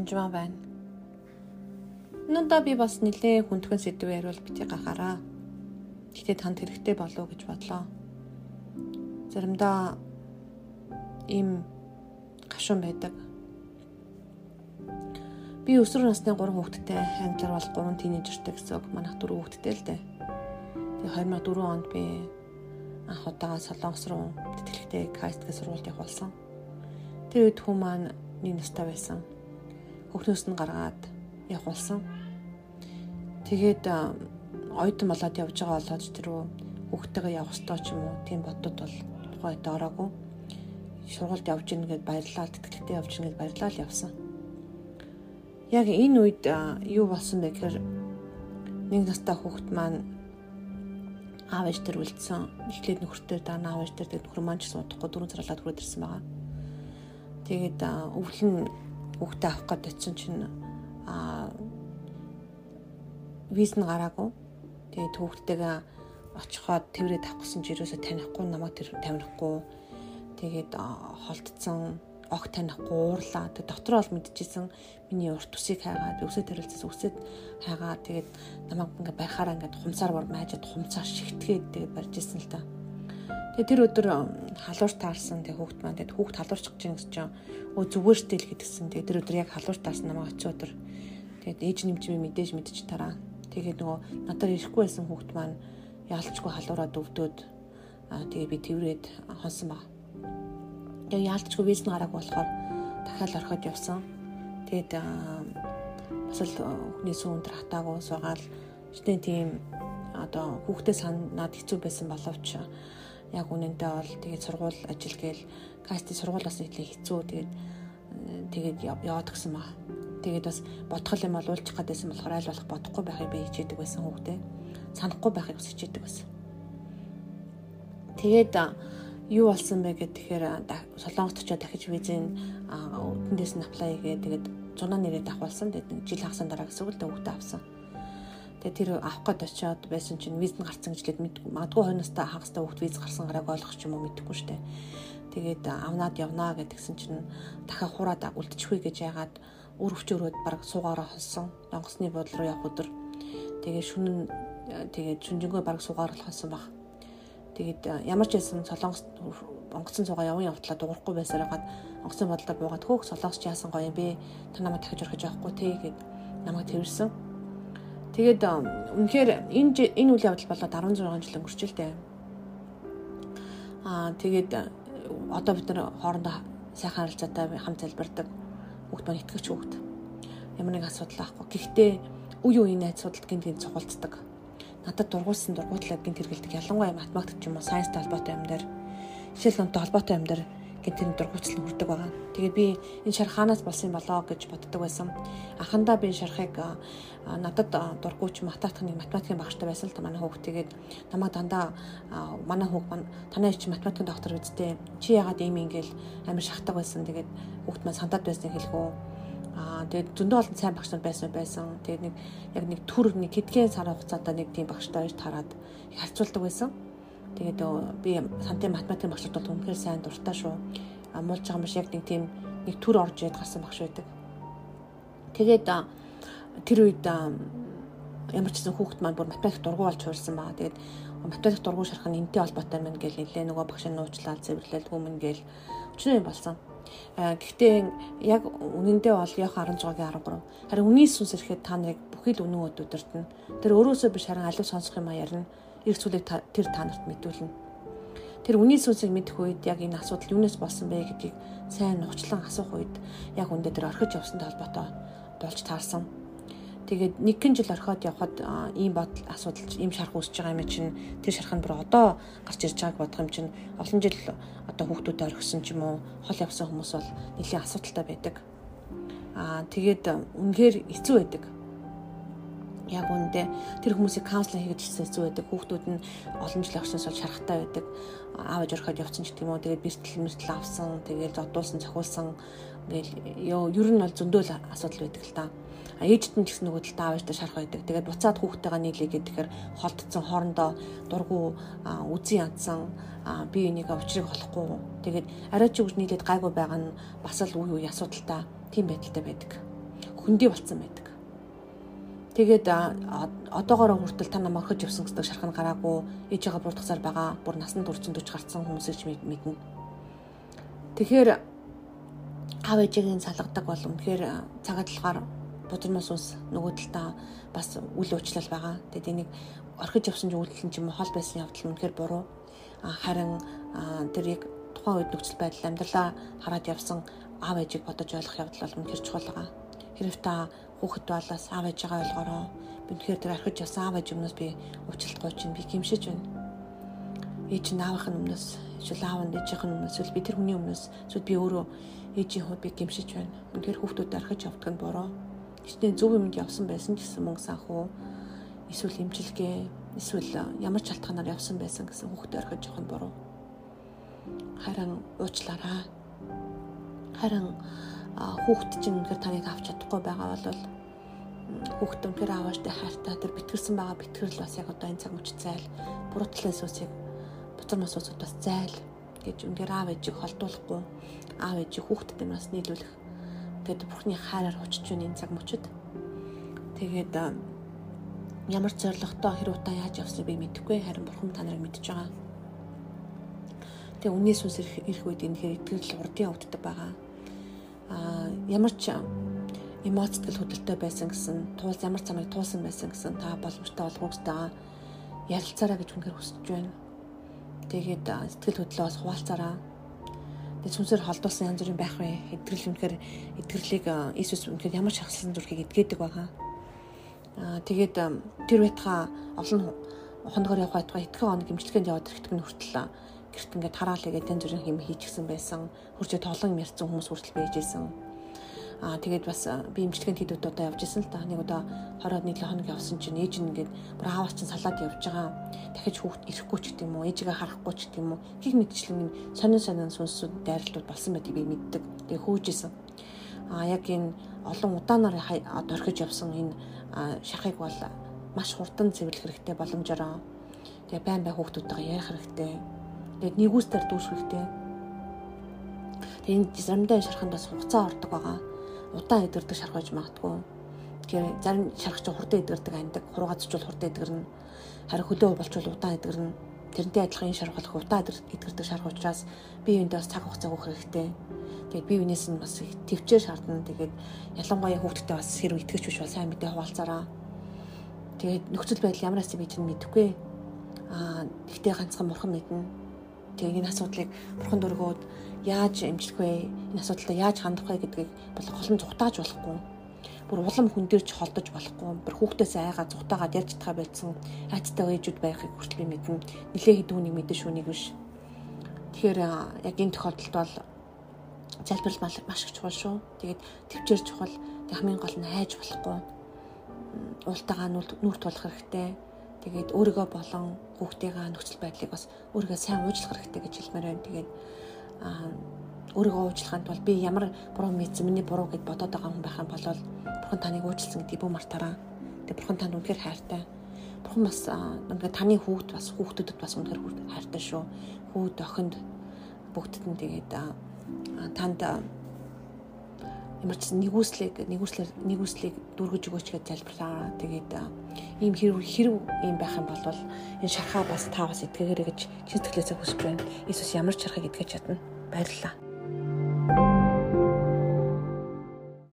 таньжмаа байна. Нүндаа би бас нэлээ хүндхэн сэдвээр яриул бити гахаараа. Гэтэ танд хэрэгтэй болов гэж бодлоо. Заримдаа ийм гашуун байдаг. Би өсвөр насны 3 хүүхэдтэй, англиар бол 3 тийнейжертэй гэсэн үг. Манайх 4 хүүхэдтэй л дээ. Тэгээ 2004 онд би анх удаага Солонгос руу тэтгэлэгтэй каст гэж сургуульд явах болсон. Тэр үед хүмүүс маань нэг настай байсан. Хөхнөөс нь гаргаад явах болсон. Тэгээд оюутан болоод явж байгаа болоод тэр хүүхдтэйгээ явах ёстой ч юм уу тийм бодод бол тухайд ороогүй. Сургуульд явж ийн гэд баярлалаа, тэтгэлэгтэй явж ийн гэд баярлалаа явсан. Яг энэ үед юу болсон бэ гэхээр нэг настай хүүхэд маань аав ээж төр үлдсэн. Эхлээд нөхөртөө даана аав ээж тэгээд нөхөр маань ч гэсэн удахгүй дөрөв царалаад хүрээд ирсэн байгаа. Тэгээд өвлөн хүүхдээ авах гээд очисон чинь аа виз нь гараагүй. Тэгээд хүүхдтэйгээ очиход тэрврээ тавих гэсэн чи юусоо танихгүй намайг тэр тамирахгүй. Тэгээд холдсон ог танихгүй уурлаа. Тэг дотроо бол мэдчихсэн миний урт усыг хайгаад өсөд төрөлцөс өсөд хайгаад тэгээд намайг ингээ барихаараа ингээ хумсаар бор майжад хумцаар шигтгээд тэгээд барьж исэн л та. Тэгээ тэр өдөр халуур таарсан тэг хүүхд маань тэг хүүхд халуурч гэж гэсэн чинь өө зүгээр штэл гэдгсэн. Тэгээ тэр өдөр яг халуур таарсан намайг очив өдөр. Тэгээд ээж нэмчмээ мэдээж мэдчих тараа. Тэгээд нөгөө надад ирэхгүй байсан хүүхд маань яалчгүй халуураа дөвдөөд аа тэгээ би тэрврээд хонсон баг. Тэгээ яалтчгүй виз нь гараагүй болохоор дахиад орхиод явсан. Тэгээд бас л хүний сүүн дээр хатаагүй суугаал ихтэй тийм одоо хүүхдээ санаад хэцүү байсан боловч яг үнэндээ бол тэгээд сургууль ажил гээл касти сургуулиас нэтлээ хэцүү тэгээд тэгээд яваад гисэн ба. Тэгээд бас бодгол юм бол уулчих гэдээсэн болохоор аль болох бодохгүй байхыг би хичээдэг байсан хүүхдээ. Санахгүй байхыг бас хичээдэг байсан. Тэгээд юу болсон бэ гэхээр тэгэхээр солонгост очиод дахиж визийн үдэндээс нь аплай хийгээд тэгээд 100 нэрэд авахулсан. Тэгээд жил хагасан дараа гэсэн үг л дээ хүүхдээ авсан. Тэгээд тэр авах гээд очиод байсан чинь виз нь гарсан гэж лээд мэдгүй. Магадгүй хойноостой хагастай хүүхд виз гарсан гарааг ойлгох ч юм уу мэдэхгүй штэ. Тэгээд авнаад явнаа гэдгсэн чинь дахиад хураад үлдчихвээ гэж яагаад үр өвчөөрөөд баг суугаараа холсон. Донгосны бодол руу явах өдөр. Тэгээд шүнэн тэгээд шүнжэнгөө баг суугаар болсон баг Тэгээд э, ямар ч байсан солонгос онгоцон цугаа яван явтлаа дуурахгүй байсаар гад онгоцон бодлоо буугаад хөөх солонгос яасан гоё юм бэ? Та намайг дахиж орхиж явахгүй те гэд намайг тэрвэрсэн. Тэгээд үнэхээр энэ энэ үйл явдал болоод 16 жил өнгөрчлээ. Аа тэгээд одоо бид нар хоорондоо сайхан харилцаатай хамт залбирдаг хүүхд маань итгэж хүүхд. Ямар нэг асуудал байхгүй. Гэхдээ үе үеийн найз судалт гинт гинт цугулцдаг надад дургуулсан дургуутлаад гинт хэрэгэлдэг ялангуяа математик ч юм уу сайенстай холбоотой юм дээр жишээл онтой холбоотой юм дээр гинт тэр дургуутал хүрдэг байгаа. Тэгээд би энэ шарх хаанаас болсон юм болоо гэж боддог байсан. Анхандаа би шархыг надад дургуйч математикны математикийн багштай байсан л та манай хүүхд тэгээд намайг дандаа манай маань танай чи математикийн доктор үсттэй чи яагаад ийм ингээл амар шахдаг байсан тэгээд хүүхд маань сандаад байсныг хэлэхүү Аа тэгээд зөндөө олон сайн багш нар байсан байсан. Тэгээд нэг яг нэг төр нэг хэдхэн сар хугацаатай нэг тийм багштай хоёр тараад харьцуулдаг байсан. Тэгээд би сантын математикийн багшд бол үнэхээр сайн дуртай шүү. А муулж байгаа юм шиг нэг тийм нэг төр орж яд гарсан багш байдаг. Тэгээд тэр үед ямар ч гэсэн хүүхэд маань бүр математик дургу болж хуурсан байгаа. Тэгээд математик дургу шарах нь энтэй холбоотой мэн гэл нэлээ нөгөө багш нь нууцлаад цэвэрлэл хүмүүн гэл өчнөө юм болсон. Гэхдээ яг үнэндээ бол яг 16-гийн 13. Харин үний сүнс ирэхэд та нарыг бүхий л үнэн өдөртөн. Тэр өөрөөсөө биш харин алив сонсох юм а Ирэх зүйлийг тэр та нарт мэдүүлнэ. Тэр үний сүнсийг мэдэх үед яг энэ асуудал юунаас болсон бэ гэдгийг сайн нухчлан асуух үед яг үндэ тэр орхиж явсантай холбоотой болж таарсан. Тэгээд нэгэн жил орхиод явхад ийм бодол асуудал ийм шарх үүсэж байгаа юм чинь тэр шарх нь бүр одоо гарч ирж байгааг бодох юм чинь олон жил одоо хүүхдүүдэд орхисон ч юм уу хол явсан хүмүүс бол нэлийн асуудалтай байдаг. Аа тэгээд үнэхээр хэцүү байдаг. Яг үүндээ тэр хүмүүсийг каунслинг хийж хэцүү байдаг. Хүүхдүүд нь олон жил орсноос бол шархтай байдаг. Аав ээж орхиод явсан ч гэдэм үү тэгээд бэртэл мэртэл авсан, тэгээд зодуулсан, цохиулсан ингээл ёо ер нь бол зөндөөл асуудал байдаг л та ээжд нь ч гэсэн нөгөө талд аавчтай шарах байдаг. Тэгээд буцаад хүүхдтэйгээ нийлээгээд тэгэхээр холдсон хоорондоо дургу үзий ядсан би энийг учрыг болохгүй. Тэгээд арай ч үгүй нийлээд гайгүй байгаа нь бас л үе үе асуудалтай тийм байдалтай байдаг. хөндөй болцсон байдаг. Тэгээд одоогоор хүртэл та намайг орхиж явсан гэдэг шархан гараагүй ээжигээ бурдгасаар байгаа бүр насанд 40 40 гарсан хүмүүсийг мэднэ. Тэгэхээр аав ээжигийн салгадаг бол үнэхээр цагаатлахаар будрамаас ус нөгөө талдаа бас үл уучлал байгаа. Тэгээд энийг орхиж явсан зүйлэн ч юм уу хол байсан явдал нь үнэхээр буруу. Харин тэрийг тухайн үед нөхцөл байдал амьдралаа хараад явсан аав ээжийг бодож ойлгох явдал бол үнэхээр чухал байгаа. Хэрэг та хүүхэд балаас аав ээжигээ ойлгороо. Би үнэхээр тэр орхиж явсан аав ээж өмнөөс би уучлалтгүй чинь би гимшиж байна. Ээж нь аавынхын өмнөөс эсвэл аав нь ээжийнхэн өмнөөс эсвэл би тэр хүний өмнөөс эсвэл би өөрөө ээжийн хувьд би гимшиж байна. Үнэхээр хүүхдүүд орхиж явдаг нь буруу. Гэвч зөв юмд явсан байсан ч гэсэн мөнгө санхүү эсвэл имчилгээ эсвэл ямар ч шалтгаанаар явсан байсан гэсэн хүүхдээ орхиж явах нь буруу. Харин уучлаарай. Харин хүүхд чинь үнэхээр таныг авч чадахгүй байгаа бол хүүхд үнэхээр аавааштай хайртай тэр битгэрсэн байгаа битгэрл бас яг одоо энэ цаг үуч зайл буруу талын сүсийг бутар масуусууд бас зайл гэж үнэхээр аав ээжийг холдуулахгүй аав ээжийг хүүхдэд нь бас нийлүүлэх тэгээд бурхны хайраар очиж байна энэ цаг мөчөд тэгээд ямар зоригтой хэрэг утаа яаж явсныг би мэдэхгүй харин бурхан та нарыг мэдж байгаа. Тэгээ үнний сүнс ирэх үед энэ хэрэг итгэл урдын өвддөг байгаа. Аа ямар ч эмоцтгал хөдөлтөй байсан гэсэн, туул ямар цамыг туусан байсан гэсэн та боломжтой болгоомжтойгоо ярилцаараа гэж үнээр хүсэж байна. Тэгээд сэтгэл хөдлөлөө бас хуваалцаараа. Тэгээд сүнсээр холдуулсан янз бүрийн байх вэ? Итгэл үнээр итгэрлийг Иесус үнээр ямар шахалсан зүрхийг эдгээдэг байгаа тэгээд тэр байтгаа олон хоногор явах байтгаа итгэн хоног гимчлэгэнд яваад ирэхтэг нь хүртэл гэрт ингээд хараал игээд тань зүрийн хэм хийчихсэн байсан. Хурцээ тоглон ярьсан хүмүүс хүртэл байжсэн. Аа тэгээд бас би имчилгээнд хэд удаа явж исэн л та. Нэг удаа хороод нийлээ хоног явсан чинь ээж нь ингээд бүр аавч чинь салаад явж байгаа. Дахиж хүүхд ирэхгүй ч гэдэг юм уу, ээжигээ харахгүй ч гэдэг юм уу. Гих мэдчлэн сонин сонин сүнсүүд дайралтууд болсон байдгийг би мэддэг. Тэгээ хөөжсэн. Аа яг энэ олон удаанаар орхиж явсан энэ шахыг бол маш хурдан цэвэрлэх хэрэгтэй боломжоор тэгээ байн бай хүүхдүүдтэйгээ ярих хэрэгтэй. Тэгээд нэгүстээр дүүших хэрэгтэй. Тэгээд энэ заримдаа шарханд бас хугацаа ордог байгаа. Удаан эдгэрдэг шарх байж магадгүй. Тэгэхээр зарим шарх чинь хурдан эдгэрдэг андаг, хургаацчул хурдан эдгэрнэ. Харин хөлөө болчвол удаан эдгэрнэ. Тэрнтэй адилхан энэ шарх болох удаан эдгэрдэг шарх учраас бие биендээ бас цаг хугацаа өгөх хэрэгтэй. Тэгээд бие биенээс нь бас төвчээр шаардна. Тэгээд ялангуяа хүүхдтэй бас хэрэг итгэж биш бол сайн мэдээ хуваалцаараа. Тэгээд нөхцөл байдал ямар асыг би чинь мэдэхгүй. Аа гэхдээ ганцхан бурхан мэднэ. Тэгээд энэ асуудлыг бурхан дөргөөд яаж эмчлэх вэ? Энэ асуудалтай яаж хандах вэ гэдгийг бол голон зүхтааж болохгүй. Бүр улам хүн дээр ч холдож болохгүй. Бүр хүүхдээс айгаа зүхтаагаад ярьж чадхаа байсан. Айцтай ээжүүд байхыг хүртэл мэднэ. Нилээ хэдүүнийг мэдэн шүүнийг биш. Тэгэхээр яг энэ тохиолдолд бол залбирал маш их чухал шүү. Тэгээд төвчээр чухал. Тэг хамгийн гол нь хайж болохгүй. Уултагаа нүр тулах хэрэгтэй. Тэгээд өөрийгөө болон хүүхдийнхээ нөхцөл байдлыг бас өөрийгөө сайн уучлах хэрэгтэй гэж хэлмээр байна. Тэгээд өөрийгөө уучлаханд бол би ямар буруу мэдсэн миний буруу гэд бодоод байгаа хүн байх юм бол бурхан таныг уучлсан гэдгийг бүү мартаараа. Тэгээд бурхан танд үнэхээр хайртай. Бурхан бас ингээд таны хүүхд бас хүүхдүүдэд бас үнэхээр хайртай шүү. Хүүд охинд бүгдд нь тэгээд танд ямар ч нэгүслийг нэгүслэр нэгүслийг дүргэж өгөөч гэж залбирлаа. Тэгээд ийм хэрэг хэрэг ийм байх юм бол энэ шархаа бас та бас итгэгээрэй гэж сэтгэлээсээ хүсэж байна. Иесус ямар ч шархаг итгэж чадна. Баярлалаа.